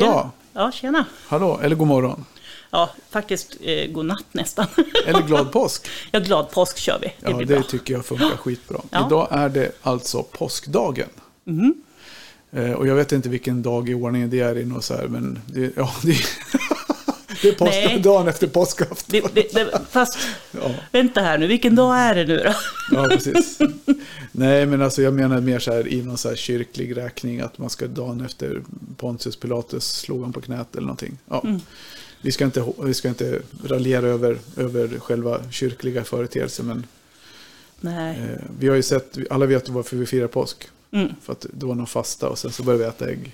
God Tjena. dag. Ja, tjena. Hallå, eller god morgon. Ja, faktiskt eh, god natt nästan. Eller glad påsk. ja, glad påsk kör vi. Det Ja, blir det bra. tycker jag funkar skitbra. Ja. Idag är det alltså påskdagen. Mhm. Eh, och jag vet inte vilken dag i ordningen det är i något så här, men det, ja, det, det är påsk, Nej. dagen efter påskafton. Det, det, det, fast Ja, vänta här nu, vilken dag är det nu då? ja, precis. Nej, men alltså jag menar mer så här i någon så här kyrklig räkning att man ska dagen efter Pontius Pilatus slog han på knät eller någonting. Ja. Mm. Vi, ska inte, vi ska inte raljera över, över själva kyrkliga företeelser, men. Eh, vi har ju sett, alla vet varför vi firar påsk. Mm. För att det var någon fasta och sen så började vi äta ägg.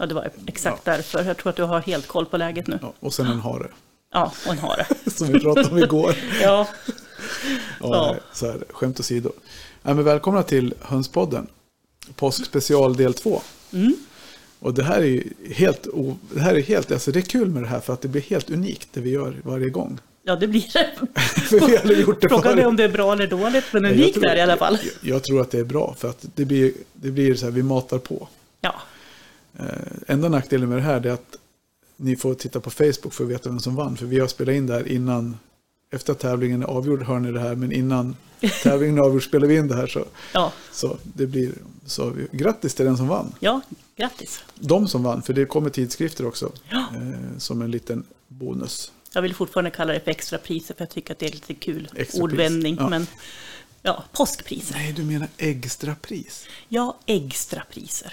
Ja, det var exakt därför. Jag tror att du har helt koll på läget nu. Ja, och sen en hare. Ja, och en hare. Som vi pratade om igår. Ja, Ja, Ja. Så här, skämt åsido. Ja, men välkomna till Hönspodden. Påskspecial del 2. Mm. Och det här är ju helt, det här är helt, alltså det är kul med det här för att det blir helt unikt det vi gör varje gång. ja det blir det. För vi har gjort det Frågan är om det är bra eller dåligt, men unikt är det i alla fall. Jag, jag tror att det är bra för att det blir, det blir så här, vi matar på. Ja, enda nackdelen med det här är att ni får titta på Facebook för att veta vem som vann. För vi har spelat in det här innan, efter att tävlingen är avgjord hör ni det här, men innan tävlingen är avgjord spelar vi in det här. Så, ja, så det blir, så grattis till den som vann. ja, grattis. De som vann, för det kommer tidskrifter också. Ja. Eh, som en liten bonus. Jag vill fortfarande kalla det för extrapriser för jag tycker att det är lite kul Extrapris, ordvändning. ja. Men ja, påskpriser. Nej, du menar extrapris. Ja, extrapriser.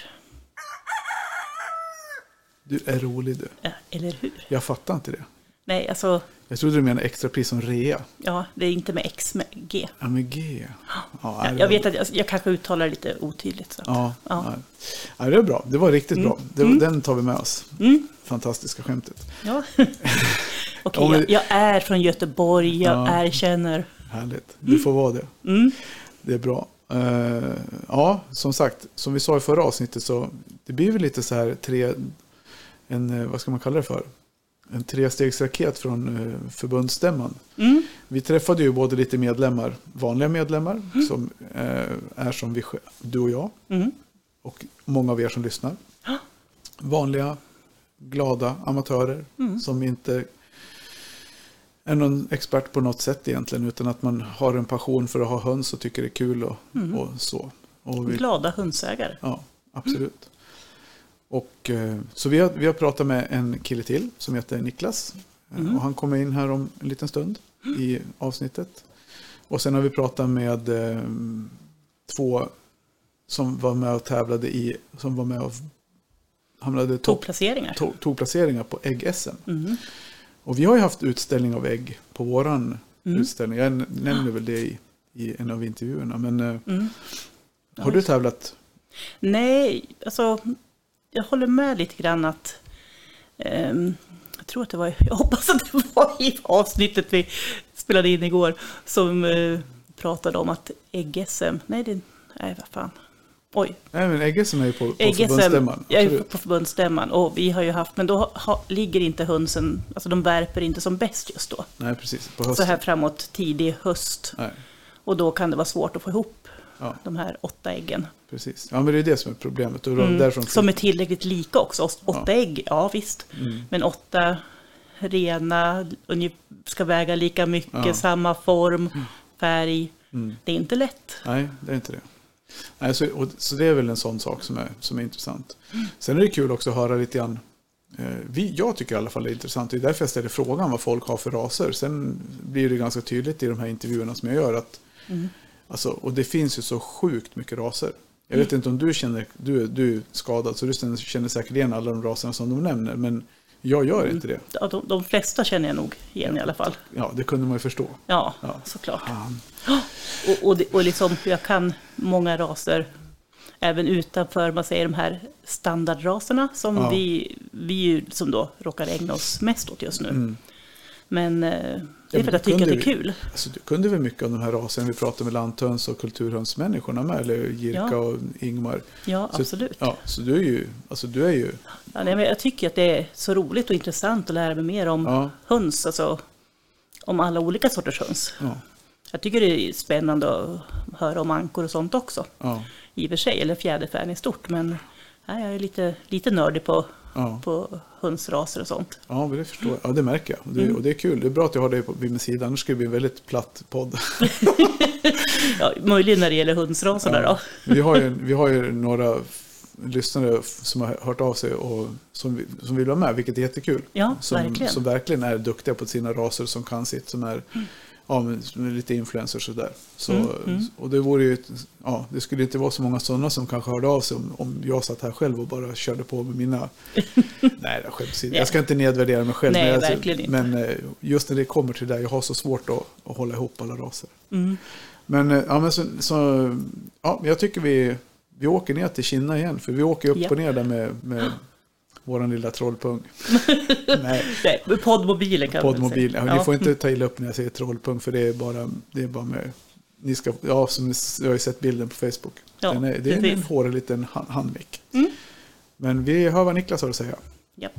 Du är rolig du. Ja, eller hur? Jag fattar inte det. Nej, alltså, Jag trodde du menade extrapris som rea. ja, det är inte med X, med G. Ja, med G. Ja, jag var- vet att jag, jag kanske uttalar det lite otydligt. Så. Ja, Ja. ja. ja, det är bra. Det var riktigt bra. Det, Den tar vi med oss. Mm. Fantastiska skämtet. Ja. Okej, men- jag, jag är från Göteborg, jag Ja. erkänner. Härligt. Du får vara det. Mm. Det är bra. Eh, ja, som sagt, som vi sa i förra avsnittet så det blir väl lite så här tre, en, eh, vad ska man kalla det för? En trestegsraket från eh, förbundsstämman. Mm. Vi träffade ju både lite medlemmar, vanliga medlemmar, som eh, är som vi, du och jag, Mm. och många av er som lyssnar. Vanliga, glada amatörer Mm. som inte är någon expert på något sätt egentligen, utan att man har en passion för att ha höns och tycker det är kul och, Mm. och så. Och vi, Glada hundsägare. ja, absolut. Och, eh, så vi har, vi har pratat med en kille till som heter Niklas. Eh, Mm. Och han kommer in här om en liten stund i avsnittet. Och sen har vi pratat med eh, två som var med och tävlade i, som var med och hamnade topp, Topplaceringar. to, tog placeringar på ägg-SM. Mm. Och vi har ju haft utställning av ägg på våran Mm. utställning. Jag nämner väl det i, i en av intervjuerna. Men Mm. har du tävlat? Nej, alltså jag håller med lite grann att ehm, jag tror att det var, jag hoppas att det var i avsnittet vi spelade in igår som eh, pratade om att ägg-SM, nej det, nej vad fan, oj, Nej, men ägg-SM är ju på, på ägg-SM, förbundsstämman. jag är på förbundsstämman och vi har ju haft, men då ha, ligger inte hönsen, alltså de värper inte som bäst just då. Nej, precis. På Så hösten. här framåt tidig höst Nej, och då kan det vara svårt att få ihop ja, de här åtta äggen. precis. Ja, men det är det som är problemet. Och Mm, därifrån Som är tillräckligt lika också. Åt- Åtta ägg, ja visst. Mm. Men åtta rena ska väga lika mycket, Ja. samma form, färg. Mm. Det är inte lätt. Nej, det är inte det. Nej, så, och, så det är väl en sån sak som är, som är intressant. Sen är det kul också att höra lite grann. Eh, vi, jag tycker i alla fall det är intressant. Det är därför jag ställer frågan vad folk har för raser. Sen blir det ganska tydligt i de här intervjuerna som jag gör. att Mm. Alltså, Och det finns ju så sjukt mycket raser. Jag vet inte om du känner, du, du är skadad så du känner, säkert igen alla de raserna som de nämner. Men jag gör Mm. inte det. Ja, de, de flesta känner jag nog igen i alla fall. Ja, det kunde man ju förstå. Ja, Ja. såklart. Och, och, det, och liksom, jag kan många raser även utanför man säger, de här standardraserna som Ja. vi, vi som då råkar ägna oss mest åt just nu. Mm. Men eh, det är men för att jag tycker att det är kul. Alltså, du kunde väl mycket om de här raserna vi pratade med lanthöns och kulturhönsmänniskorna med, eller Jirka Ja. och Ingmar. Ja, Så- absolut. Ja, så du är ju, alltså du är ju, Ja, nej, men jag tycker att det är så roligt och intressant att lära mig mer om ja, höns, alltså om alla olika sorters höns. ja, Jag tycker det är spännande att höra om ankor och sånt också, ja, i och för sig, eller fjäderfän i stort, men nej, jag är lite, lite nördig på Ja. på hönsraser och sånt. Ja, men det förstår jag. Ja, det märker jag. Och det, och det är kul. Det är bra att jag har det på- vid min sida. Annars skulle det bli en väldigt platt podd. Ja, möjligen när det gäller hönsraserna då. Vi har ju, vi har ju några lyssnare som har hört av sig och som, som vill vara med, vilket är jättekul. Ja, som, verkligen. Som verkligen är duktiga på sina raser, som kan sitt, som är ja, men, lite influencers sådär. Så, Mm, mm. Och det vore ju, ja, det skulle inte vara så många sådana som kanske hörde av sig om, om jag satt här själv och bara körde på med mina... Nej, det är skämt åsido. jag ska inte nedvärdera mig själv. Nej, men, jag, men eh, just när det kommer till det, jag har så svårt att, att hålla ihop alla raser. Mm. Men, eh, ja, men så, så, ja, jag tycker vi, vi åker ner till Kina igen. För vi åker upp Japp. och ner där med, med våran lilla trollpung. Nej, Nej, poddmobilen kan poddmobil. säga. Ja, Ni får inte ta illa upp när jag säger trollpung. För det är bara, det är bara med... Ni ska, ja, som ni, jag har ju sett bilden på Facebook. Ja, är, det är en hårig liten hand- handmick. Mm. Men vi hör vad Niklas har att säga. Japp.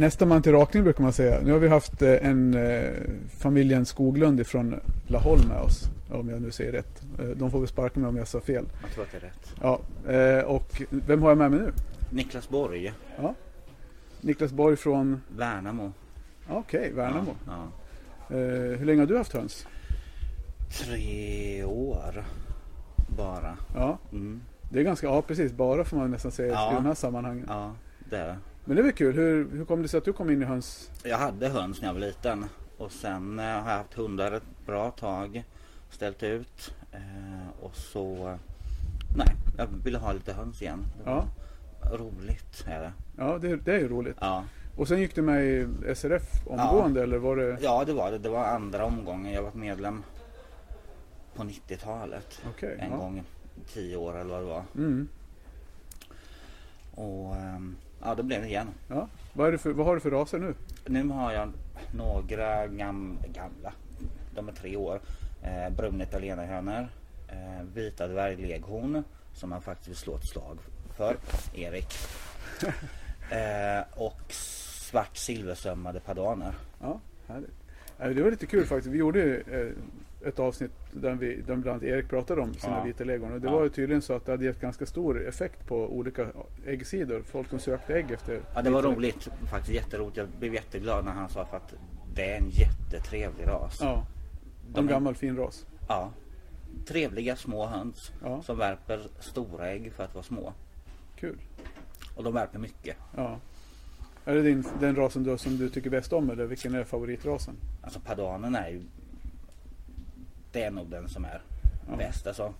Nästa man till rakning brukar man säga. Nu har vi haft eh, en eh, familjen Skoglund från Laholm med oss. Om jag nu säger rätt. Eh, de får väl sparka mig om jag sa fel. Jag tror att det är rätt. Ja, och vem har jag med mig nu? Niklas Borg, Ja. Niklas Borg från, Värnamo. ja, okej, Värnamo. Ja, Eh, hur länge har du haft höns? ja. Tre år bara. Ja, Mm. det är ganska, ja precis, bara får man nästan säga Ja. i de här sammanhangen. Ja, det är det. Men det är väl kul, hur, hur kom det sig att du kom in i höns? Jag hade höns när jag var liten. Och sen eh, har jag haft hundar ett bra tag. Ställt ut. Eh, och så... Nej, jag ville ha lite höns igen. Det var Roligt är det. Ja, det, det är ju roligt. Ja. Och sen gick du med i SRF omgående eller var det? ja, det var det. Det var andra omgången. Jag var medlem på 90-talet. Okej, En ja. gång tio år eller vad det var. Mm. Och ehm, ja, då blev det igen. Ja. Vad, är det för, vad har du för raser nu? Nu har jag några gam, gamla, de är tre år, eh, bruna italienarhönor, eh, vita dvärgleghorn som man faktiskt vill slå ett slag för, Erik. Eh, och svart silversömmade padaner. Ja, härligt. Eh, Det var lite kul faktiskt. Vi gjorde eh, ett avsnitt där, vi, där bland annat Erik pratade om sina Ja. vita legon. Och det Ja. var ju tydligen så att det hade gett ganska stor effekt på olika äggsidor. Folk som sökte ägg efter. Ja, det var roligt, faktiskt jätteroligt. Jag blev jätteglad när han sa att det är en jättetrevlig ras. Ja, De en gammal fin ras. Ja. Trevliga små höns Ja. som värper stora ägg för att vara små. Kul. Och de värper mycket. Ja. Är det din, den rasen du, som du tycker bäst om eller vilken är favoritrasen? Alltså padanen är ju Det är nog den som är Ja. bäst alltså.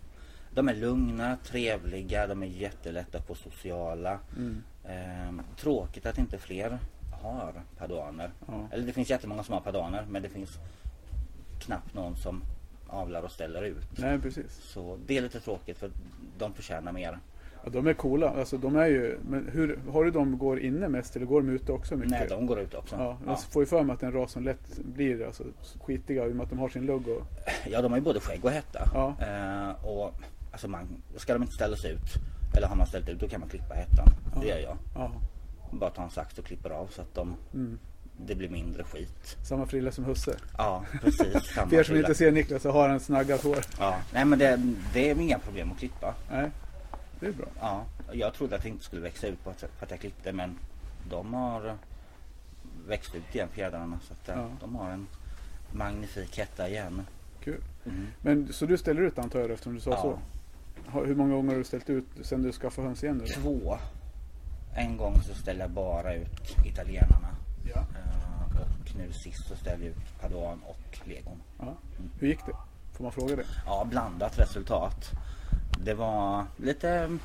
De är lugna, trevliga, de är jättelätta få sociala. Mm. Ehm, tråkigt att inte fler har padaner. Ja. Eller det finns jättemånga som har padaner men det finns knappt någon som avlar och ställer ut. Nej, precis. Så det är lite tråkigt för de förtjänar mer. Ja, de är coola. Alltså, de är ju, men hur, har du de går inne mest eller går de ute också mycket? Nej, de går ut också. Ja, jag får ju för mig att en ras som lätt blir alltså, skitiga i och med att de har sin lugg. Och, Ja, de har ju både skägg och hetta. Ja. Eh, och alltså man, ska de inte ställas ut, eller har man ställt ut, då kan man klippa hettan. Det gör jag. ja, Bara ta en sax och klipper av så att de, mm. det blir mindre skit. Samma frilla som husse. Ja, precis. Samma För er som frilla. inte ser Niklas så har han snaggat hår. Ja, nej men det, det är inga problem att klippa. Nej, det är bra. Ja, jag trodde att det inte skulle växa ut på att, för att jag klippte men de har växt ut igen fjädrarna så att eh, Ja. de har en magnifik hetta igen. Kul. Mm. Men så du ställer ut antar jag eftersom du sa Ja. så? Hur många gånger har du ställt ut sen du skaffade höns igen då? Två. En gång så ställde jag bara ut italienarna. Ja. Eh, och nu sist så ställde jag ut padan och legon. ja. Hur gick det? Får man fråga det? Ja, blandat resultat. Det var lite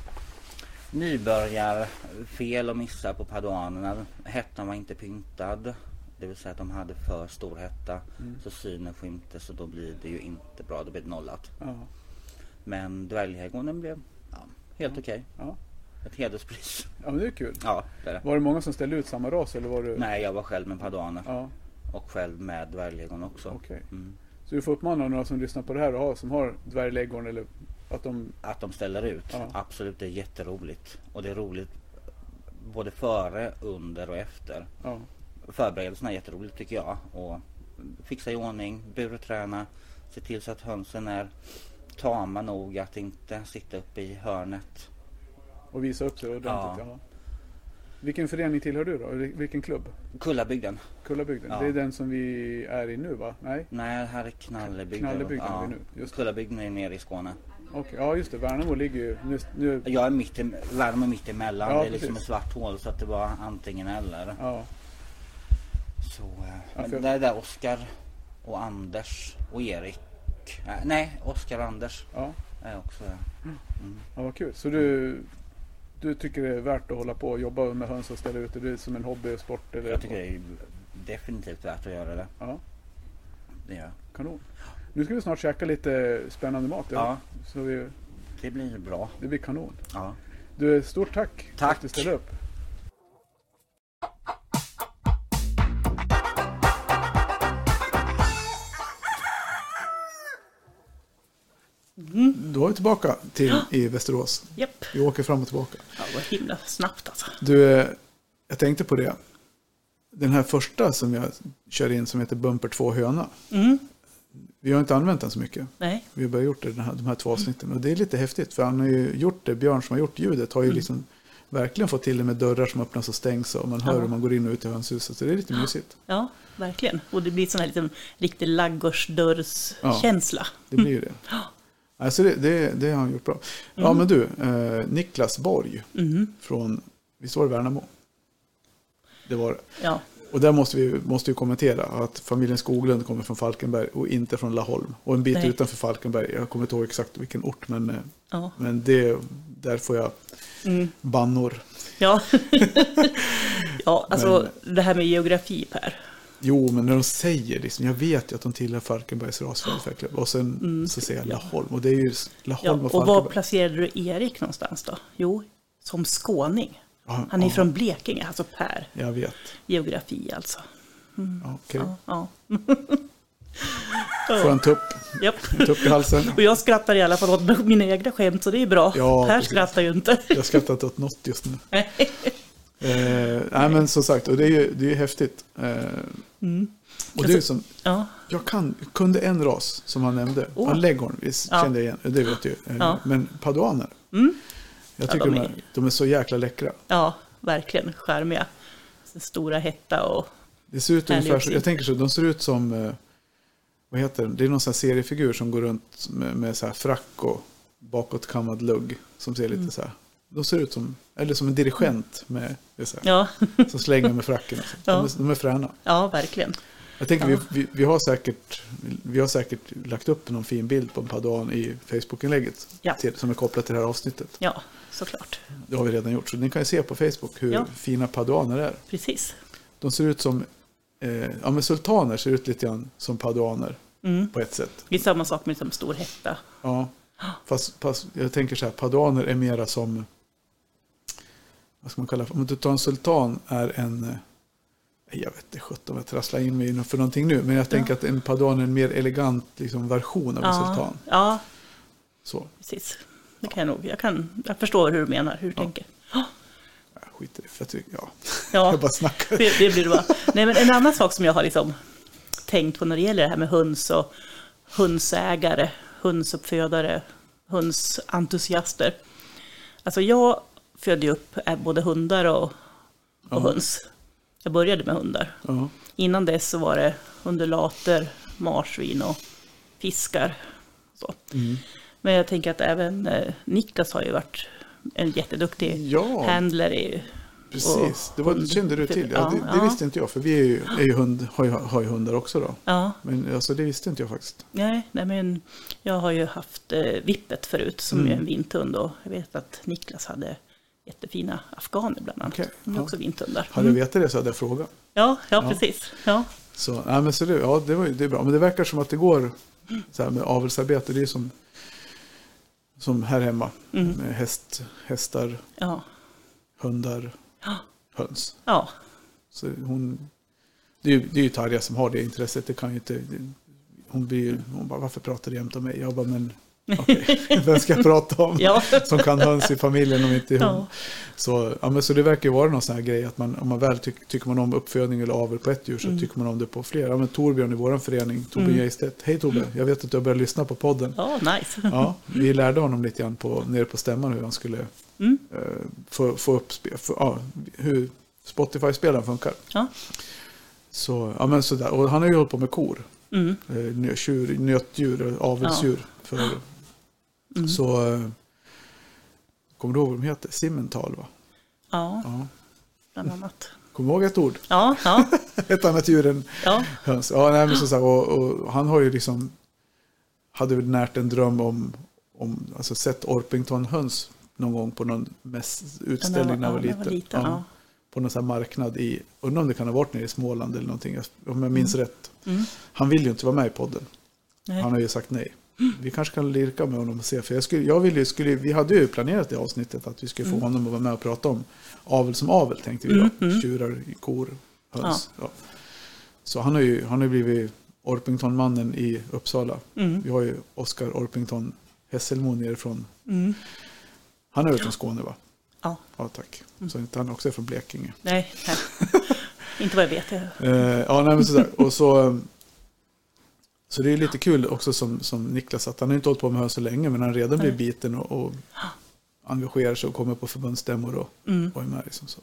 nybörjarfel och missar på padanerna. Hettan var inte pyntad. Det vill säga att de hade för stor hetta. Så synen skymte så då blir det ju inte bra. Då blir det nollat. Ja. Men dvärghäggornen blev ja, helt okej. Ja. Ett hederspris. ja, men det är kul. Ja, det är det. Var det många som ställde ut samma ras eller var du? Nej, jag var själv med padaner. Ja, Och själv med dvärglegon också. okej. Mm. Så du får uppmana några som lyssnar på det här och har, som har dvärgleghorn eller att de... Att de ställer ut. Ja. Absolut, det är jätteroligt. Och det är roligt både före, under och efter. Ja, förberedelserna är jätteroligt tycker jag. Och fixa i ordning, burträna, se till så att hönsen är tama nog att inte sitta uppe i hörnet. Och visa upp sig ordentligt. Ja. Ja. Vilken förening tillhör du då? Vilken klubb? Kullabygden. Kullabygden? Ja. Det är den som vi är i nu va? Nej? Nej, här är Knallebygden. Knallebygden är vi nu, just det. Kullabygden är nere i Skåne. Okej, ja just det. Värnamo ligger ju... Nu, nu, Jag är mitt i, Värnamo är mitt emellan. Ja, det är liksom precis. ett svart hål så att det var antingen eller. ja. Så, eh, Ja, för- det är där Oskar och Anders och Erik. Eh, nej, Oskar och Anders Ja. är också. Mm. ja, vad kul. Så du, du tycker det är värt att hålla på och jobba med höns och ställa ut det? Det är som en hobby och sport? Eller? Jag tycker det är definitivt värt att göra det. Ja, Det, gör jag. kanon. Nu ska vi snart käka lite spännande mat. Ja. Så vi, det blir bra. det blir kanon. Ja. Du, stort tack, Tack. för att du ställde upp. Då är vi tillbaka till i Västerås. Japp. Vi åker fram och tillbaka. Ja, vad himla snabbt alltså. Du, jag tänkte på det. Den här första som jag kör in som heter Bumper 2 höna. Mm. Vi har inte använt den så mycket. Nej. Vi har bara gjort det, den här, de här två avsnitten. Och det är lite häftigt. För han har ju gjort det, Björn som har gjort ljudet, har ju liksom verkligen fått till det med dörrar som öppnas och stängs. Och man hör Ja. hur man går in och ut i hönshuset. Så det är lite mysigt. Ja, verkligen. Och det blir sån här liten riktig ladugårdsdörrskänsla. Det blir ju det. Alltså det, det, det har han gjort bra. Ja men du, eh, Niklas Borg Mm. från, visst var det Värnamo? Det var det. Ja, Och där måste vi måste ju kommentera att familjen Skoglund kommer från Falkenberg och inte från Laholm. Och en bit Nej. utanför Falkenberg, jag kommer inte ihåg exakt vilken ort, men, eh, ja. men det, där får jag Mm. bannor. Ja, ja alltså det här med geografi Per. Jo, men när de säger liksom, jag vet ju att de tillhör Falkenbergs rasvälfärdsklubb. Och sen så säger jag ja. Laholm. Och det är ju Mm. Ja, Laholm och och var placerade du Erik någonstans då? Jo, som skåning. Ja, Han är ja, från Blekinge, alltså Per. Jag vet. Geografi alltså. Ja, Okej. Ja, ja. Får en tupp, Japp. en tupp i halsen. Och jag skrattar i alla fall åt mina egna skämt, så det är bra. Ja, per skrattar ju inte. Jag skrattar inte åt något just nu. Eh, nej men som sagt, och det är ju det är häftigt. Eh, Mm. Och det är Alltså- som, Ja, jag kan, kunde en ras som han nämnde. Oh. Leghorn, visst Ja. kände jag igen, det vet ju. Eh, Ja. Men paduaner, Mm. Jag Ja, tycker de de, är- är, de är så jäkla läckra. ja verkligen charmiga. Så Stora hetta och... Det ser ut ungefär så, jag tänker så, de ser ut som, eh, vad heter det, det är någon sån seriefigur som går runt med, med så här frack och bakåtkammad lugg. Som ser Mm. lite så här, de ser ut som, eller som en dirigent med, är så här, Ja, som slänger med fracken. och så. De, Ja. är, de är fräna. ja verkligen. Jag tänker Ja. vi, vi, vi, har säkert, vi har säkert lagt upp någon fin bild på en paduan i Facebook-inlägget. Ja. Till, som är kopplat till det här avsnittet. Ja, såklart. Det har vi redan gjort. Så ni kan ju se på Facebook hur Ja. fina paduaner är. Precis. De ser ut som, eh, ja men sultaner ser ut lite grann som paduaner Mm. på ett sätt. Det är samma sak med liksom stor hetta. Ja. Fast, fast jag tänker så här, paduaner är mera som, vad ska man kalla det? Om du tar en sultan är en, eh, jag vet inte sjutton vad jag trasslar in mig för någonting nu. Men jag tänker att en paduan är en mer elegant liksom, version av en Ja, sultan. ja, Så, precis. Det kan jag nog. Jag, kan, jag förstår hur du menar, hur du tänker. jag skiter i. För jag, tycker, ja. Ja, jag bara snackar. det, det blir det bara. Nej, men en annan sak som jag har liksom tänkt på när det gäller det här med höns och hönsägare, hönsuppfödare, hönsentusiaster. Alltså jag födde upp eh, både hundar och, och Ja. höns. Jag började med hundar. Ja. Innan dess så var det undulater, marsvin och fiskar. Så. Mm. Men jag tänker att även eh, Niklas har ju varit en jätteduktig Ja. handler. Ju, Precis, det var, kände du till. Ja, det, det ja. visste inte jag, för vi är ju, är ju hund, har, ju, har ju hundar också då. ja, Men alltså, det visste inte jag faktiskt. nej, nej, men jag har ju haft eh, Vippet förut som Mm. är en vinthund och jag vet att Niklas hade jättefina afghaner bland annat. Okej, De är ja. också vinthundar. Hade jag Mm. vetat det så hade jag frågat. Ja, ja, precis. Ja. Så, nej, men så det, ja, det, var, det är bra. Men det verkar som att det går så här med avelsarbete. Det är som, som här hemma. Mm. Med häst, hästar, Ja. hundar, Ja. höns. ja, Så hon, det är ju, det är ju Tarja som har det intresset. Det kan ju inte, hon blir hon bara, varför pratar du jämt om mig? Jag bara, men Okej, Vem ska jag prata om? Ja. Som kan höns i familjen om inte hund. Ja. Så, ja, men så det verkar ju vara någon sån här grej att man, om man väl tyck, tycker man om uppfödning eller avel på ett djur så Mm. tycker man om det på flera. Ja, men Torbjörn i vår förening, Tobbe mm. Geistedt. Hej Tobbe, jag vet att du har börjat lyssna på podden. ja, nice. Ja, vi lärde honom lite grann på, nere på stämman hur han skulle Mm. eh, få, få upp få, ja, hur Spotify-spelaren funkar. Ja. Så, ja, men sådär. Och han har ju hållit på med kor. Mm. Eh, tjur, nötdjur, avelsdjur. För, Mm. Så, eh, kommer du ihåg vad de heter? Simmental va? Ja, Ja. bland annat. Kommer du ihåg ett ord? Ja, ja, Ett annat djur än ja. höns. Ja, nej, men så, så och, och han har ju liksom, hade väl närt en dröm om, om alltså sett Orpington-höns någon gång på någon utställning när han var liten. Ja. På någon sån här marknad i, undrar om det kan ha varit nere i Småland eller någonting, om jag minns rätt. Mm. Han vill ju inte vara med i podden. Nej. Han har ju sagt nej. Vi kanske kan lirka med honom och se. För jag skulle, jag ville, skulle, vi hade ju planerat det avsnittet att vi skulle få honom att vara med och prata om avel som avel tänkte vi då. Mm, mm. Tjurar, kor, höns. Ja. Så han har ju han har blivit Orpington-mannen i Uppsala. Mm. Vi har ju Oskar Orpington Hesselmo nerifrån. Mm. Han är väl från Skåne va? Ja, Ja tack. Så inte han också är från Blekinge. nej, nej. Inte vad jag vet. Eh, ja, nej, men sådär. Och så, eh, så det är lite kul också som, som Niklas att han har inte hållit på med höns så länge men han redan blivit biten och, och engagerar sig och kommer på förbundsstämmor och, Mm. är med. Liksom så.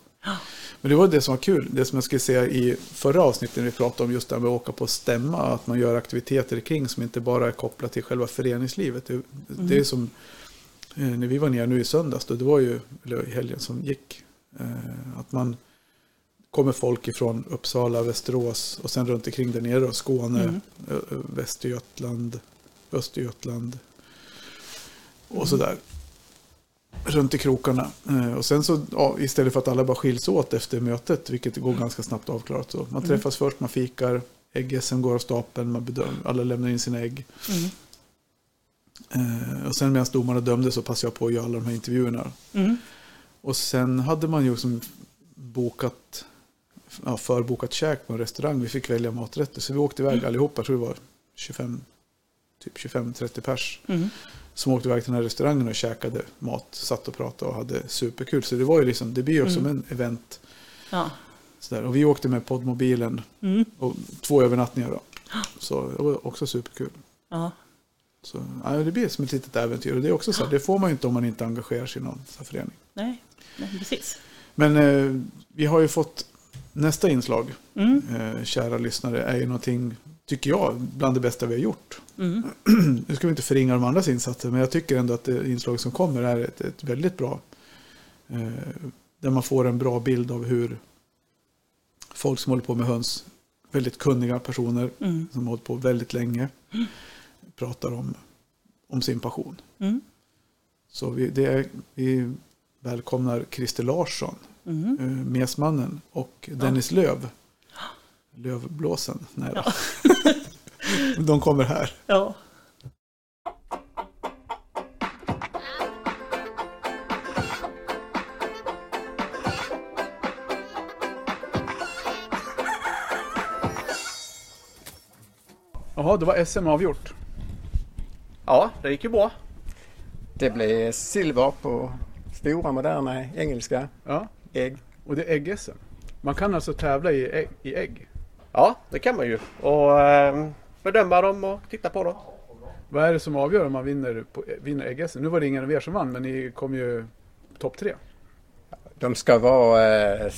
Men det var det som var kul, det som jag skulle säga i förra avsnittet när vi pratade om just det här med att åka på stämma, att man gör aktiviteter kring som inte bara är kopplat till själva föreningslivet. Det, det är som eh, när vi var nere nu i söndags, då, det var ju, eller i helgen som gick, eh, att man kommer folk ifrån Uppsala, Västerås och sen runt omkring där nere, och Skåne, Mm. Västergötland, Östergötland och sådär. Runt i krokarna. Eh, Och sen så ja, istället för att alla bara skiljs åt efter mötet, vilket går ganska snabbt avklarat. Så man träffas först, man fikar, äggessen går av stapeln, man bedömer, alla lämnar in sina ägg. Mm. Eh, och sen medan domarna dömde så passade jag på att göra alla de här intervjuerna. Mm. Och sen hade man ju som bokat, ja, förbokat käk på en restaurang. Vi fick välja maträtter. Så vi åkte iväg allihopa, jag tror det var 25, typ 25-30 pers. Mm. Som åkte iväg till den här restaurangen och käkade mat, satt och pratade och hade superkul. Så det var ju liksom, det blir ju som en event. Ja. Sådär. Och vi åkte med poddmobilen Mm. och två övernattningar då. Så det var också superkul. Ja. Så ja, det blir som ett litet äventyr. Och det är också så här, det får man ju inte om man inte engagerar sig i någon förening. Nej. Nej, precis. Men eh, vi har ju fått nästa inslag, Mm. eh, kära lyssnare, är ju någonting, tycker jag, bland det bästa vi har gjort. Mm. Nu ska vi inte förringa de andras insatser, men jag tycker ändå att det inslag som kommer är ett, ett väldigt bra. Eh, där man får en bra bild av hur folk som håller på med höns, väldigt kunniga personer Mm. som har hållit på väldigt länge, pratar om, om sin passion. Mm. Så vi, det är, vi välkomnar Christer Larsson, Mm. eh, Mesmannen och Dennis Löv. Lövblåsen. Nej då. De kommer här. Ja. Jaha, det var SM avgjort. Ja, det gick ju bra. Det blev silver på stora moderna engelska Ja, ägg. och det är ägg-SM. Man kan alltså tävla i ägg. I ägg. Ja, det kan man ju. Och eh, bedöma dem och titta på dem. Vad är det som avgör om man vinner, på, vinner ägg-SM? Nu var det ingen av er som vann, men ni kom ju topp tre. De ska vara, eh,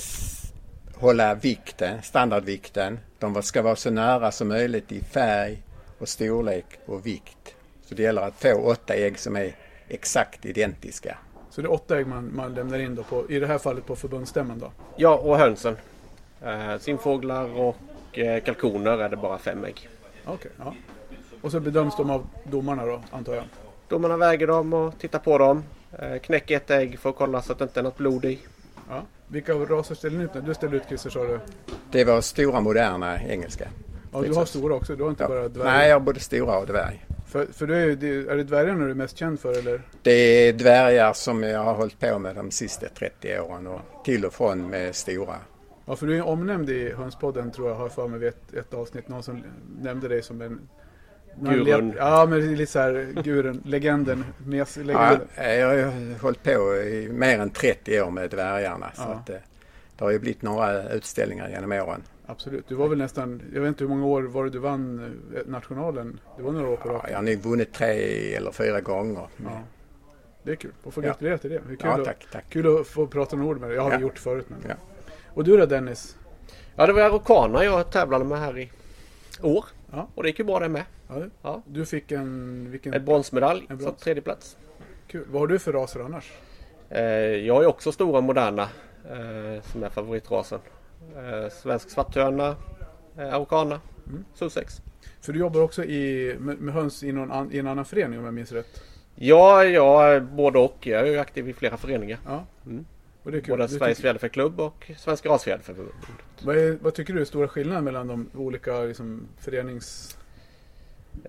hålla vikten, standardvikten. De ska vara så nära som möjligt i färg och storlek och vikt. Så det gäller att få åtta ägg som är exakt identiska. Så det är åtta ägg man, man lämnar in då, på, i det här fallet på förbundsstämman då. Ja, och hönsen. Eh, simfåglar och eh, kalkoner är det bara fem ägg. Okej, ja. Och så bedöms de av domarna då, antar jag. Domarna väger dem och tittar på dem. Eh, knäcker ett ägg för att kolla så att det inte är något blod i. Ja. Vilka raser ställer ni ut nu? Du ställer ut Christer sa du. Det var stora moderna engelska. Ja, du har stora också. Du har inte Ja. bara dvärgar. Nej, jag har både stora och dvärg. För, för du är, det- är det dvärgarna du är mest känd för eller? Det är dvärgar som jag har hållit på med de sista 30 åren och till och från med stora. Ja, för du är omnämnd i Hönspodden tror jag, har för mig vid ett, ett avsnitt. Någon som nämnde dig som en Gurun. Ja, men lite så här gurun, legenden. Mes, Ja, legenden. jag har hållit på i mer än 30 år med dvärgarna. Så Ja. att, eh, det har ju blivit några utställningar genom åren. Absolut. Du var väl nästan, jag vet inte hur många år var det du vann eh, nationalen? Det var några år på Ja, raken. jag har nog vunnit tre eller fyra gånger. Ja. Det är kul. Och få Ja. gratulera till det. det är kul, Ja, att, tack, tack. kul att få prata några ord med dig. Jag har Ja. vi gjort förut. Men. Ja. Och du då Dennis? Ja, det var Araucana jag tävlade med här i år. Ja. Och det gick ju bra det med. Ja, Ja. Du fick en, vilken En bronsmedalj, En så brons. tredje plats. kul. Vad har du för raser annars? Eh, jag har ju också stora moderna eh, som är favoritrasen. Eh, svensk svarthöna, eh, Araucana, Mm. Sussex. För du jobbar också i, med, med höns i, någon i en annan förening om jag minns rätt. Ja, ja, både och. Jag är aktiv i flera föreningar. Ja. Mm. Och det är kul. Både Du Sveriges Fjäderfäklubb och Svenska Rasfjäderförbundet. vad, vad tycker du är stora skillnaden mellan de olika liksom, förenings...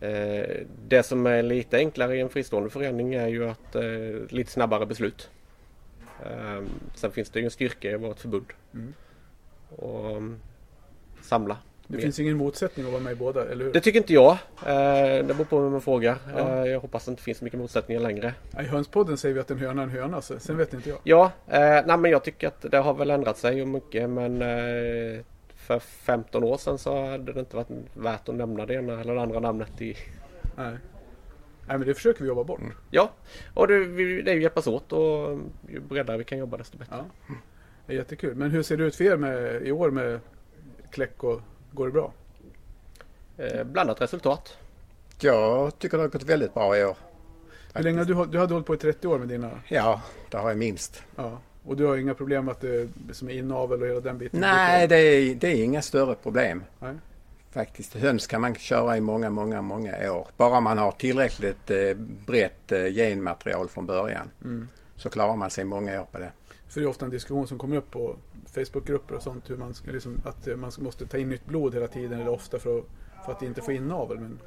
Eh, det som är lite enklare i en fristående förening är ju att eh, lite snabbare beslut. Eh, sen finns det ju en styrka i ett förbund. Mm. Och samla. Det mer. finns ingen motsättning att vara med i båda, eller hur? Det tycker inte jag. Eh, det beror på vem man frågar. Ja. Eh, jag hoppas att det inte finns så mycket motsättningar längre. I hönspodden säger vi att en höna är en höna, så sen vet inte jag. Ja, eh, nej, men jag tycker att det har väl ändrat sig mycket men för 15 år sedan så hade det inte varit värt att nämna det ena eller det andra namnet i Nej. Nej, men det försöker vi jobba bort. Ja, och det, det är ju hjälpas åt och ju bredare vi kan jobba desto bättre. Ja. Det är jättekul. Men hur ser det ut för er med, i år med kläck och går det bra? Eh, blandat resultat. Jag tycker det har gått väldigt bra i år. Hur länge har du, du hade hållit på i 30 år med dina? Ja, det har jag minst. Ja. Och du har inga problem med att det som är inavel och hela den biten? Nej, det är, det är inga större problem. Nej. Faktiskt. Höns kan man köra i många, många, många år. Bara man har tillräckligt eh, brett eh, genmaterial från början Mm. så klarar man sig många år på det. För det är ofta en diskussion som kommer upp på Facebookgrupper och sånt. Hur man, liksom, att eh, man måste ta in nytt blod hela tiden eller ofta för att, för att inte få inavel. Men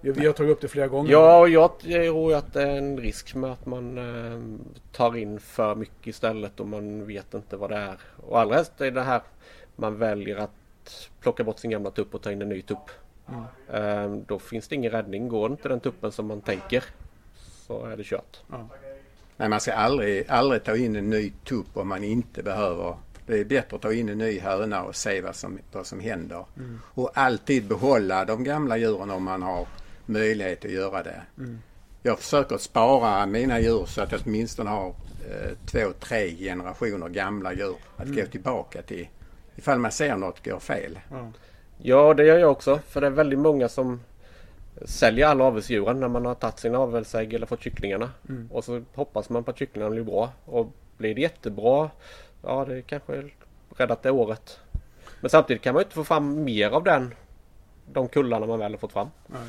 vi, har tagit upp det flera gånger. Ja, och jag tror att det är en risk med att man eh, tar in för mycket istället och man vet inte vad det är. Och allra helst är det här man väljer att plocka bort sin gamla tupp och ta in en ny tupp. Mm. Eh, då finns det ingen räddning. Går inte den tuppen som man tänker så är det kört. Ja. Men man ska aldrig, aldrig ta in en ny tupp om man inte behöver. Det är bättre att ta in en ny höna och se vad som, vad som händer. Mm. Och alltid behålla de gamla djuren om man har möjlighet att göra det. Mm. Jag försöker spara mina djur så att jag åtminstone har eh, två, tre generationer gamla djur att Mm. gå tillbaka till ifall man ser något går fel. Ja. Ja, det gör jag också. För det är väldigt många som säljer alla avelsdjuren när man har tagit sina avelsägg eller fått kycklingarna. Mm. Och så hoppas man på att kycklingarna blir bra. Och blir det jättebra, ja det kanske räddat det året. Men samtidigt kan man inte få fram mer av den, de kullarna man väl har fått fram. Nej.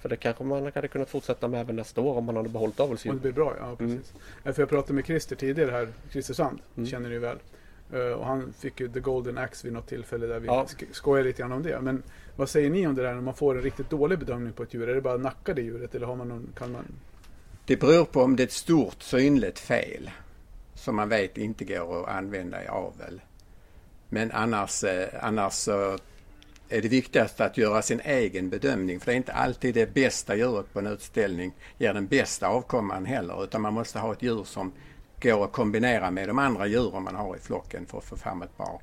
För det kanske man hade kunnat fortsätta med även nästa år om man hade behållit Och det avelsdjur. blir bra, ja precis. Ja, För jag pratade med Christer tidigare här, Christer Sand, Mm. känner ni väl. Eh, och han fick ju The Golden Axe vid något tillfälle där vi Ja. sk- skojade lite grann om det. Men vad säger ni om det där när man får en riktigt dålig bedömning på ett djur? Är det bara nacka det djuret eller har man någon, kan man... Det beror på om det är ett stort synligt fel som man vet inte går att använda i avel. Men annars, eh, annars är det viktigast att göra sin egen bedömning. För det är inte alltid det bästa djuret på en utställning ger den bästa avkomman heller. Utan man måste ha ett djur som går att kombinera med de andra djuren man har i flocken för att få fram ett par.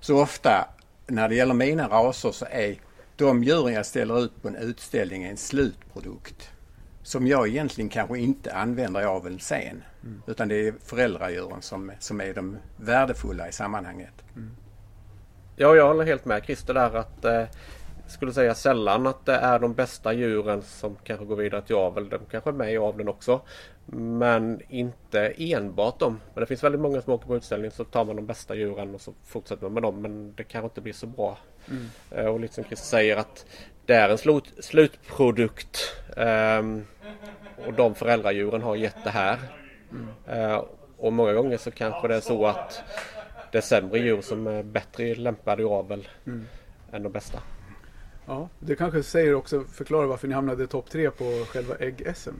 Så ofta när det gäller mina raser så är de djuren jag ställer ut på en utställning en slutprodukt som jag egentligen kanske inte använder i aveln sen. Utan det är föräldradjuren som, som är de värdefulla i sammanhanget. Ja, jag håller helt med Christer där att eh, skulle säga sällan att det är de bästa djuren som kanske går vidare till avel. De kanske är med i aveln också. Men inte enbart dem. Men det finns väldigt många som åker på utställning så tar man de bästa djuren och så fortsätter man med dem. Men det kanske inte blir så bra. Eh, och lite som Christer säger att det är en slut, slutprodukt. Ehm, och de föräldradjuren har gett det här. Eh, och många gånger så kanske det är så att det är sämre djur som är bättre lämpade i avel Mm. än de bästa. Ja, det kanske säger också, förklarar varför ni hamnade topp tre på själva ägg-SM.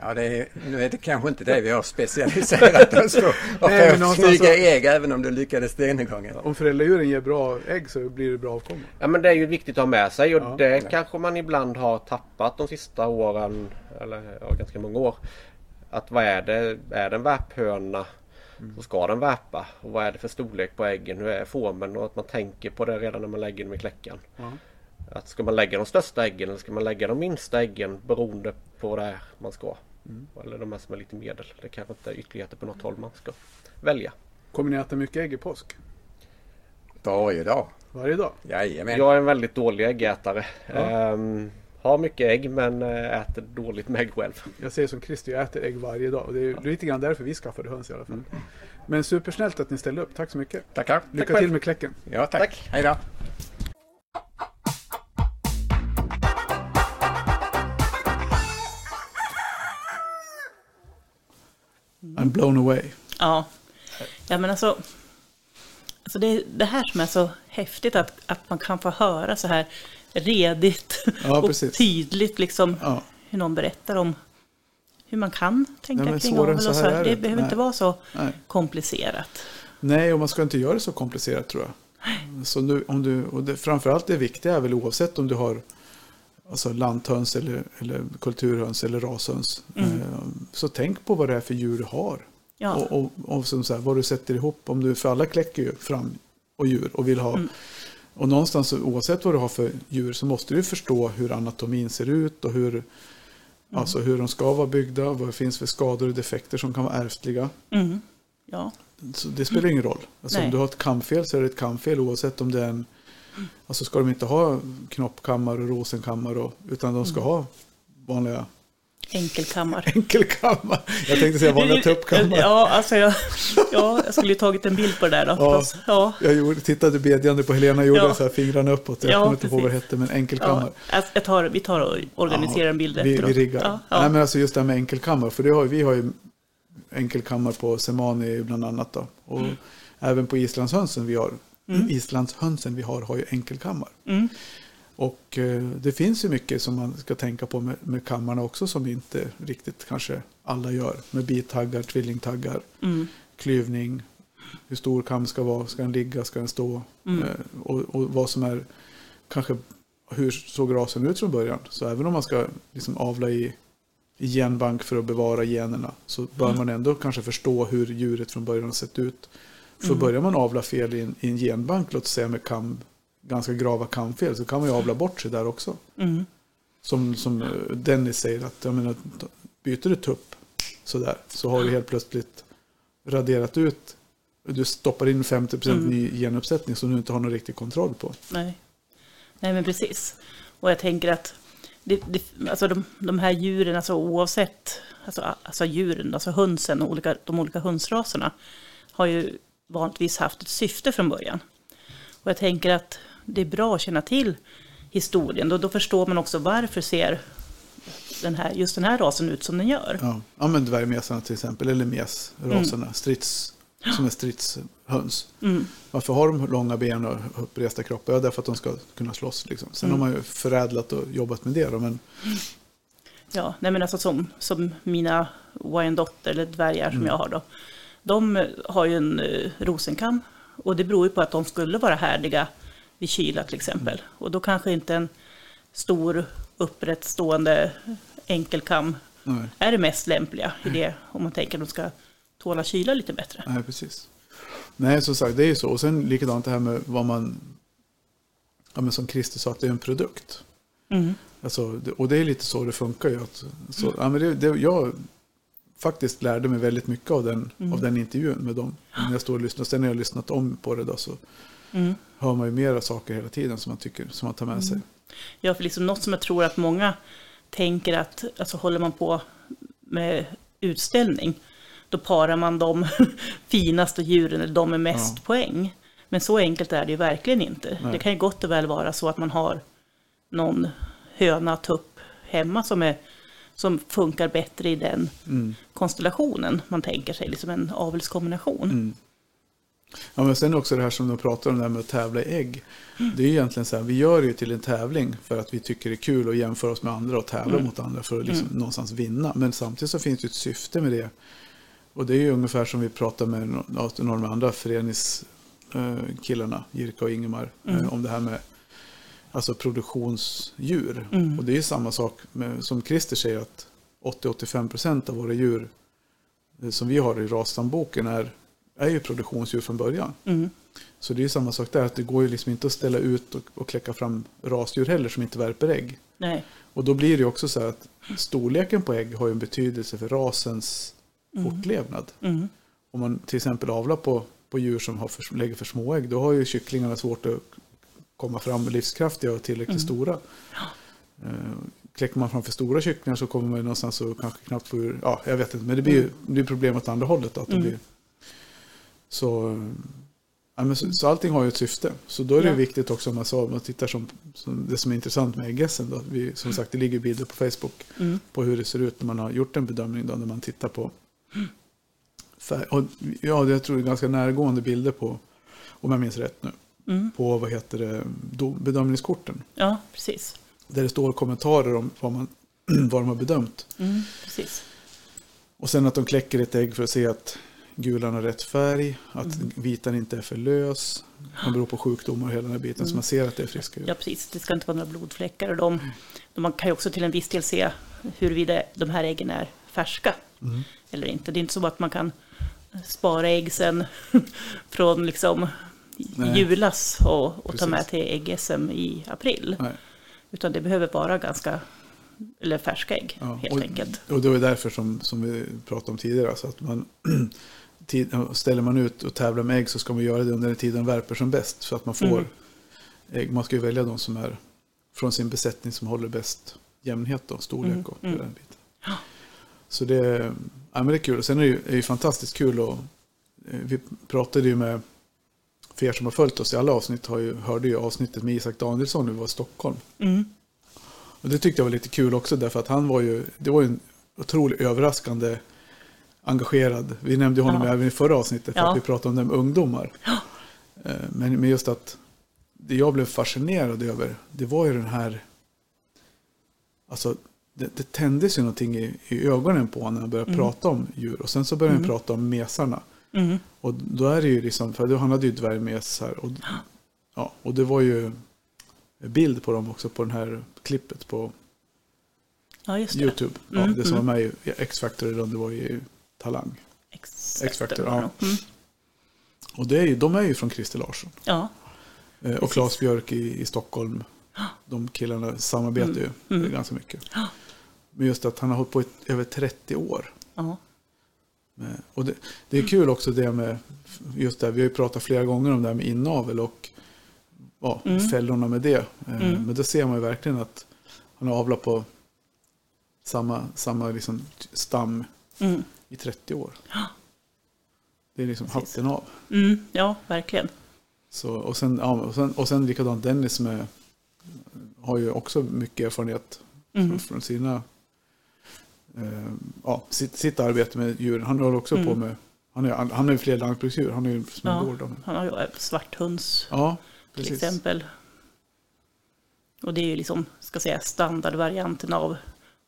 Ja, det är, nu är det kanske inte det vi har specialiserat oss på. Att Nej, få någonstans snygga så- ägg även om du lyckades denna gången. Om föräldradjuren ger bra ägg så blir det bra avkomma. Ja men det är ju viktigt att ha med sig och Ja. det kanske man ibland har tappat de sista åren eller ja, ganska många år. Att vad är det? Är det en värphöna så ska den värpa. Och vad är det för storlek på äggen? Hur är formen? Och att man tänker på det redan när man lägger dem i kläckan. Ja. Att ska man lägga de största äggen eller ska man lägga de minsta äggen beroende på vad det är man ska. Eller de här som är lite medel. Det kanske inte är ytterligheter på något håll man ska välja. Kommer ni äta mycket ägg i påsk? Varje dag. Varje dag? Jajamän. Jag är en väldigt dålig äggätare. Ja. Ehm, har mycket ägg men eh, äter dåligt med ägg själv. Jag säger som Christer, jag äter ägg varje dag. Och det är lite grann därför vi skaffade höns i alla fall. Men supersnällt att ni ställde upp. Tack så mycket. Tackar. Lycka själv. till med kläcken. Ja, tack. Tack. Hej då. I'm blown away. Ja, ja men alltså, alltså det är det här som är så häftigt att, att man kan få höra så här redigt Ja, och precis. tydligt liksom Ja. hur någon berättar om hur man kan tänka Nej, kring avel och så. här Det det. behöver Nej. inte vara så Nej. komplicerat. Nej, och man ska inte göra det så komplicerat tror jag. Så nu, om du, och det, framförallt det viktiga är väl oavsett om du har alltså lanthöns eller, eller kulturhöns eller rashöns. Eh, så tänk på vad det är för djur du har. Ja. Och, och, och som så här, vad du sätter ihop. Om du, för alla kläcker ju fram och djur och vill ha. Och någonstans oavsett vad du har för djur så måste du förstå hur anatomin ser ut och hur, alltså hur de ska vara byggda. Vad det finns för skador och defekter som kan vara ärftliga. Mm. Ja. Så det spelar ingen roll. Alltså om du har ett kamfel så är det ett kamfel oavsett om det är en... Alltså ska de inte ha knoppkammar och rosenkammar och, utan de ska Mm. ha vanliga Enkelkammar. enkelkammar. Jag tänkte säga vanliga tuppkammar. Ja, alltså jag, ja, jag skulle ju tagit en bild på det där då. Ja. Fast, ja. Jag gjorde, tittade bedjande på Helena gjorde Ja. så här fingrarna uppåt. Jag Ja, kommer inte ihåg vad det hette, men enkelkammar. Ja, jag- tar, vi tar och organiserar en bild vi, efteråt. vi riggar. Ja, ja. Nej, men alltså just det här med enkelkammar. För det har, vi har ju enkelkammar på Semani bland annat. Då. Och Mm. även på islandshönsen vi har. Islandshönsen vi har har ju enkelkammar. Mm. Och eh, det finns ju mycket som man ska tänka på med, med kammarna också som inte riktigt kanske alla gör. Med bitaggar, tvillingtaggar, Mm. klyvning, hur stor kam ska vara, ska den ligga, ska den stå? Mm. Eh, och, och vad som är, kanske hur såg rasen ut från början? Så även om man ska liksom avla i, i genbank för att bevara generna så bör Mm. man ändå kanske förstå hur djuret från början har sett ut. För Mm. börjar man avla fel i en, i en genbank, låt säga med kam, ganska grava kamfel, så kan man ju avla bort sig där också. Mm. Som, som eh, Dennis säger, att jag menar, byter du tupp sådär, så har du helt plötsligt raderat ut, du stoppar in 50% Mm. ny genuppsättning som du inte har någon riktig kontroll på. Nej. Nej, men precis. Och jag tänker att det, det, alltså de, de här djuren, alltså oavsett, alltså, alltså djuren, alltså hönsen och olika, de olika hönsraserna har ju vanligtvis haft ett syfte från början. Och jag tänker att det är bra att känna till historien. Då, då förstår man också varför ser den här, just den här rasen ut som den gör. Ja, ja men dvärgmesarna till exempel, eller mesraserna, strids, som är stridshöns. Mm. Varför har de långa ben och uppresta kroppar? Ja, därför att de ska kunna slåss. Liksom. Sen Mm. har man ju förädlat och jobbat med det. Då, men Ja, nej men alltså som, som mina Wyandotter, eller dvärgar Mm. som jag har då. De har ju en eh, rosenkam. Och det beror ju på att de skulle vara härdiga vid kyla till exempel. Mm. Och då kanske inte en stor upprättstående enkelkam nej, är det mest lämpliga i det. Om man tänker att de ska tåla kyla lite bättre. nej, precis. Nej, som sagt, det är ju så. Och sen likadant det här med vad man... Ja, men som Christer sa, att det är en produkt. Mm. Alltså, och det är lite så det funkar ju. Att, så, ja, men det, det, jag faktiskt lärde mig väldigt mycket av den, Mm. av den intervjun med dem. När jag står och lyssnar. Sen när jag har lyssnat om på det då, så Mm. hör man ju mera saker hela tiden som man tycker, som man tar med sig. Ja, för liksom något som jag tror att många tänker att, alltså håller man på med utställning, då parar man de finaste djuren, eller de med mest Ja. poäng. Men så enkelt är det ju verkligen inte. Nej. Det kan ju gott och väl vara så att man har någon höna, tupp hemma som, är, som funkar bättre i den Mm. Konstellationen man tänker sig, liksom en avelskombination. Mm. Ja, men sen också det här som de pratar om, det här med att tävla i ägg. Det är ju egentligen så här, vi gör det ju till en tävling för att vi tycker det är kul att jämföra oss med andra och tävla mot andra för att liksom någonstans vinna. Men samtidigt så finns det ett syfte med det. Och det är ju ungefär som vi pratar med nå- några av de andra föreningskillarna, Jirka och Ingemar, eh, om det här med alltså produktionsdjur. Och det är ju samma sak med, som Christer säger att 80-85% av våra djur eh, som vi har i rasstamboken är, är ju produktionsdjur från början. Mm. Så det är ju samma sak där, att det går ju liksom inte att ställa ut och, och kläcka fram rasdjur heller som inte värper ägg. Nej. Och då blir det också så att storleken på ägg har en betydelse för rasens fortlevnad. Mm. Om man till exempel avlar på, på djur som har för, lägger för små ägg, då har ju kycklingarna svårt att komma fram livskraftiga och tillräckligt stora. Kläcker man fram för stora kycklingar så kommer man ju någonstans och kanske knappt få ur, ja jag vet inte, men det blir ju det blir problem åt andra hållet. Att det Mm. blir, så, ja, men så, så allting har ju ett syfte. Så då är det Ja. viktigt också om man, sa, om man tittar som, som det som är intressant med äggessen. Då, vi, som sagt, det ligger bilder på Facebook Mm. på hur det ser ut när man har gjort en bedömning. Då, när man tittar på färg. Och, ja, jag tror det är ganska närgående bilder på, om jag minns rätt nu, Mm. på vad heter det, bedömningskorten. Ja, precis. Där det står kommentarer om vad, man, vad de har bedömt. Mm. Precis. Och sen att de kläcker ett ägg för att se att gulan har rätt färg, att Mm. vitan inte är för lös. Man beror på sjukdomar och hela den här biten, så man ser att det är friska djur. Ja, precis. Det ska inte vara några blodfläckar. Och de, de, man kan ju också till en viss del se huruvida de här äggen är färska Mm. eller inte. Det är inte så att man kan spara ägg sen från liksom Nej. julas och, och ta med till ägg-SM i april. Nej. Utan det behöver vara ganska, eller färska ägg Ja, helt och, enkelt. Och det var därför som, som vi pratade om tidigare. Så att man, tid, ställer man ut och tävlar med ägg så ska man göra det under den tiden värper som bäst. Så att man får Mm. ägg. Man ska ju välja de som är från sin besättning som håller bäst jämnhet och storlek Mm, och mm. den biten. Så det, ja, men det är kul. Och sen är det ju, är ju fantastiskt kul och eh, vi pratade ju med, för er som har följt oss i alla avsnitt, har ju, hörde ju avsnittet med Isak Danielsson vi var i Stockholm. Mm. Och det tyckte jag var lite kul också därför att han var ju, det var ju en otroligt överraskande engagerad. Vi nämnde honom Ja. även i förra avsnittet för Ja. att vi pratade om det med ungdomar. Eh, Men, men just att det jag blev fascinerad över, det var ju den här, alltså det, det tändes ju någonting i, i ögonen på honom när han började prata om djur. Och sen så började han prata om mesarna. Mm. Och då är det ju liksom, för då- han hade ju dvärgmes här. Och, ja, och det var ju bild på dem också på den här klippet på Ja, det. YouTube. Ja, Mm, det som mm. var med i X-Factor det var i Talang. X-Factor. Ja. Mm. Och det är ju, de är ju från Christer Larsson. Ja, Eh, och Claes Björk i, i Stockholm. De killarna samarbetar ju Mm. ganska mycket. Men just att han har hållit på i över 30 år. ja. Eh, Och det, det är kul också det med, just det, vi har ju pratat flera gånger om det här med inavel och ja, Mm. fällorna med det. Eh, Mm. Men då ser man ju verkligen att han har avlat på samma, samma liksom stam Mm. i 30 år. Det är liksom Precis. hatten av. Mm. ja, verkligen. Så, och, sen, ja, och, sen, och sen likadant Dennis med, har ju också mycket erfarenhet Mm. från, sina, ja, sitt, sitt arbete med djuren. Han håller också Mm. på med, han, är, han har ju fler lantbruksdjur, han är ju som en Ja, gård. han har ju svarthunds Ja, till exempel. Och det är ju liksom, ska säga, standardvarianten av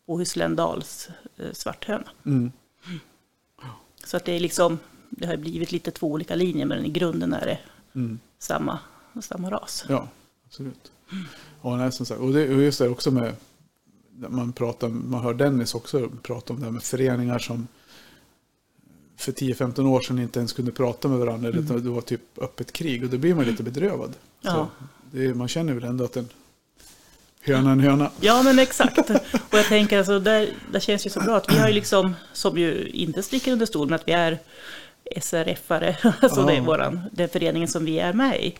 Bohuslän-Dals eh, svarthöna. Mm. Så att det är liksom, det har blivit lite två olika linjer, men i grunden är det Mm. samma, samma ras. Ja, absolut. Ja, nej, som sagt. Och, det, och just det också med, man, pratar, man hör Dennis också prata om det här med föreningar som för 10-15 år sedan inte ens kunde prata med varandra. Mm. utan Det var typ öppet krig och då blir man lite bedrövad. Ja. Det man känner väl ändå att en höna är en höna. Ja, men exakt. Och jag tänker alltså, där, där känns det så bra att vi har ju liksom, som ju inte sticker under stol med att vi är SRF-are, alltså det är Ja. våran, den föreningen som vi är med i.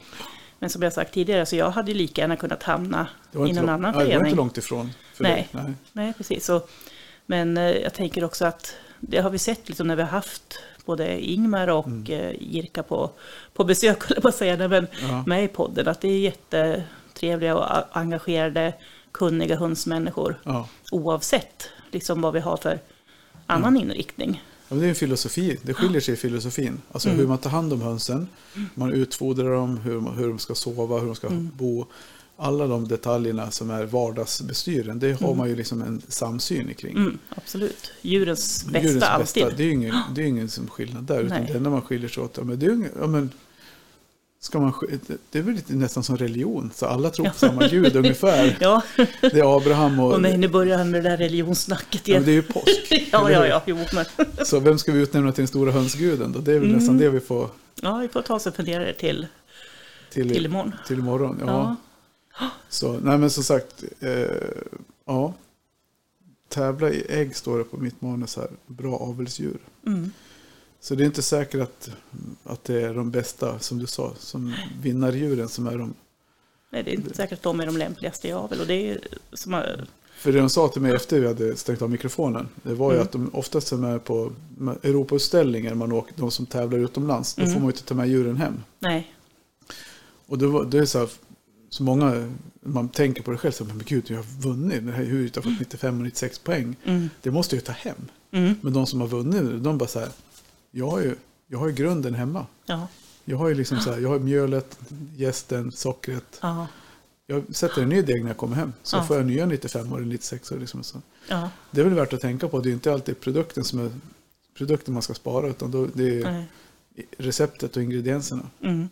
Men som jag sagt tidigare, så jag hade ju lika gärna kunnat hamna i någon lång- annan nej, det var inte förening. långt ifrån. För Nej. dig. Nej. Nej, precis. Så, men eh, jag tänker också att det har vi sett liksom, när vi har haft både Ingmar och Mm. eh, Jirka på, på besök, att säga, nej, men Ja. med i podden. Att det är jättetrevliga och engagerade, kunniga hundsmänniskor. Ja. Oavsett liksom, vad vi har för annan inriktning. Ja, det är en filosofi. Det skiljer sig i filosofin. Alltså hur man tar hand om hönsen. Man utfodrar dem, hur, hur de ska sova, hur de ska bo. Alla de detaljerna som är vardagsbestyren. Det har man ju liksom en samsyn kring. Mm, absolut. Djurens bästa Djurens alltid. Det är ju ingen, det är ingen som skillnad där. Utan Nej. det enda man skiljer sig åt. Ja, men det är, ingen- ja, men, ska man, det är väl lite nästan som religion. Så alla tror på samma gud ungefär. Ja, Det är Abraham och... och nej, nu börjar han med det där religionssnacket ja, men igen. det är ju påsk. Ja, ja, ja, jo, men. Så vem ska vi utnämna till den stora hönsguden då? Det är väl Mm. nästan det vi får Ja, vi får ta oss en funderare till, till, till imorgon. till imorgon. Ja. Ja. Så, nej men som sagt, eh, ja. Tävla i ägg står det på mitt manus här. Bra avelsdjur. Mm. Så det är inte säkert att, att det är de bästa, som du sa, som vinnardjuren som är de. Nej, det är inte säkert att de är de lämpligaste i avel. Och det är som har, För det de sa till mig efter vi hade stängt av mikrofonen, det var ju Mm. att de oftast är på Europautställningar, man åker, de som tävlar utomlands, då Mm. får man ju inte ta med djuren hem. nej, Och det, var, det är så här, så många, man tänker på det själv, så men gud, jag har vunnit, det här djuret har fått 95 och 96 poäng. mm, Det måste jag ju ta hem. mm, Men de som har vunnit, de bara så här, jag har ju, jag har ju grunden hemma. ja, Jag har ju liksom så här, jag har mjölet, jästen, sockret. ja, Jag sätter en ny deg när jag kommer hem. Så Ja. får jag nya 95 eller 96 år. Liksom så. ja, Det är väl värt att tänka på. Det är inte alltid produkten som är produkten man ska spara. Utan då, det är nej, receptet och ingredienserna. mm.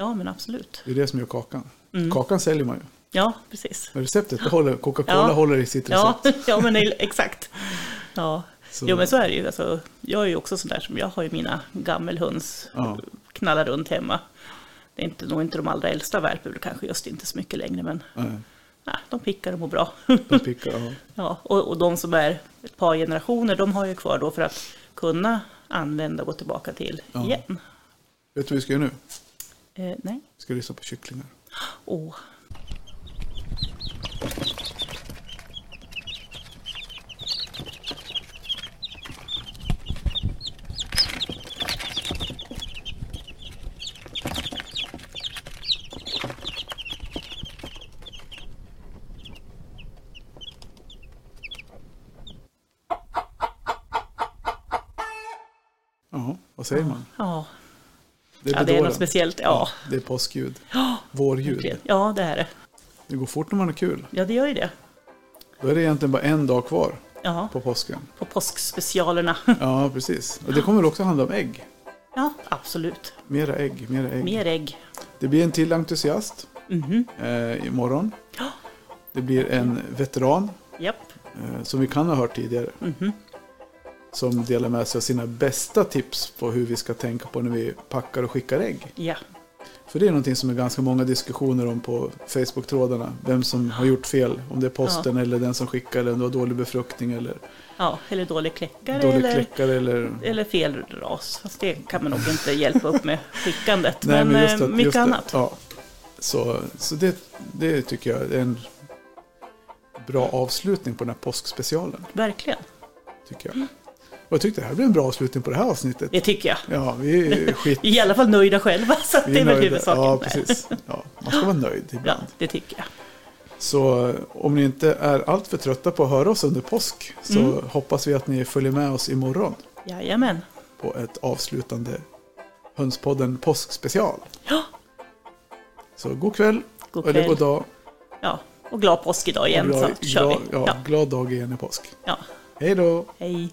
Ja, ja, men absolut. Det är det som gör kakan. Mm. Kakan säljer man ju. Ja, precis. Men receptet, det håller, Coca-Cola Ja. håller i sitt Ja, recept. ja men det är- exakt. Ja. Så- Jo, men så är det ju. Alltså, jag är ju också sån där som, jag har ju mina gammelhöns Ja. knallar runt hemma. Det är inte, nog inte de allra äldsta värphuvudena kanske just inte så mycket längre, men Nej, nej, de pickar och mår bra. de pickar, ja. ja, och, och de som är ett par generationer, de har ju kvar då för att kunna använda och gå tillbaka till Ja. igen. Vet du vad vi ska göra nu? Eh, nej, ska lyssna på kycklingar. åh. Ja, vad säger man? Ja, Det ja det är något speciellt. Ja, Det är påskljud. ja. Vårljud. ja det är det. Det går fort när man har kul. Ja, det gör ju det. Då är det egentligen bara en dag kvar Ja, på påsken. på påskspecialerna. Ja, precis. Och det kommer också handla om ägg. Ja, absolut. Mera ägg, mera ägg. Mer ägg. Det blir en till entusiast Mhm. eh, imorgon. Ja. Det blir en veteran Japp. eh, som vi kan ha hört tidigare. Mhm. Som delar med sig av sina bästa tips på hur vi ska tänka på när vi packar och skickar ägg. Ja. För det är någonting som är ganska många diskussioner om på Facebook-trådarna. Vem som har gjort fel. Om det är posten eller den som skickar eller om det var dålig befruktning eller ja, eller dålig kläckare dålig eller, kläckare eller... eller fel ras. Fast det kan man nog inte hjälpa upp med skickandet. Nej, men men eh, att, mycket annat. Ja. Så, så det, det tycker jag är en bra avslutning på den här påskspecialen. Verkligen. Tycker jag. Och jag tyckte det här blev en bra avslutning på det här avsnittet. Det tycker jag. Ja, vi är skit... Är i alla fall nöjda själva, så Vi det är väl huvudsaken. Ja, precis. Ja, man ska vara nöjd Ja, ibland. det tycker jag. Så eh, om ni inte är alltför trötta på att höra oss under påsk så Mm. hoppas vi att ni följer med oss imorgon Jajamän. på ett avslutande Hönspodden påskspecial. Ja, Så god kväll, god eller kväll. god dag. Ja, och glad påsk idag igen, glad, så kör glad, vi. ja, Ja, glad dag igen i påsk. ja. Hej då! Hej.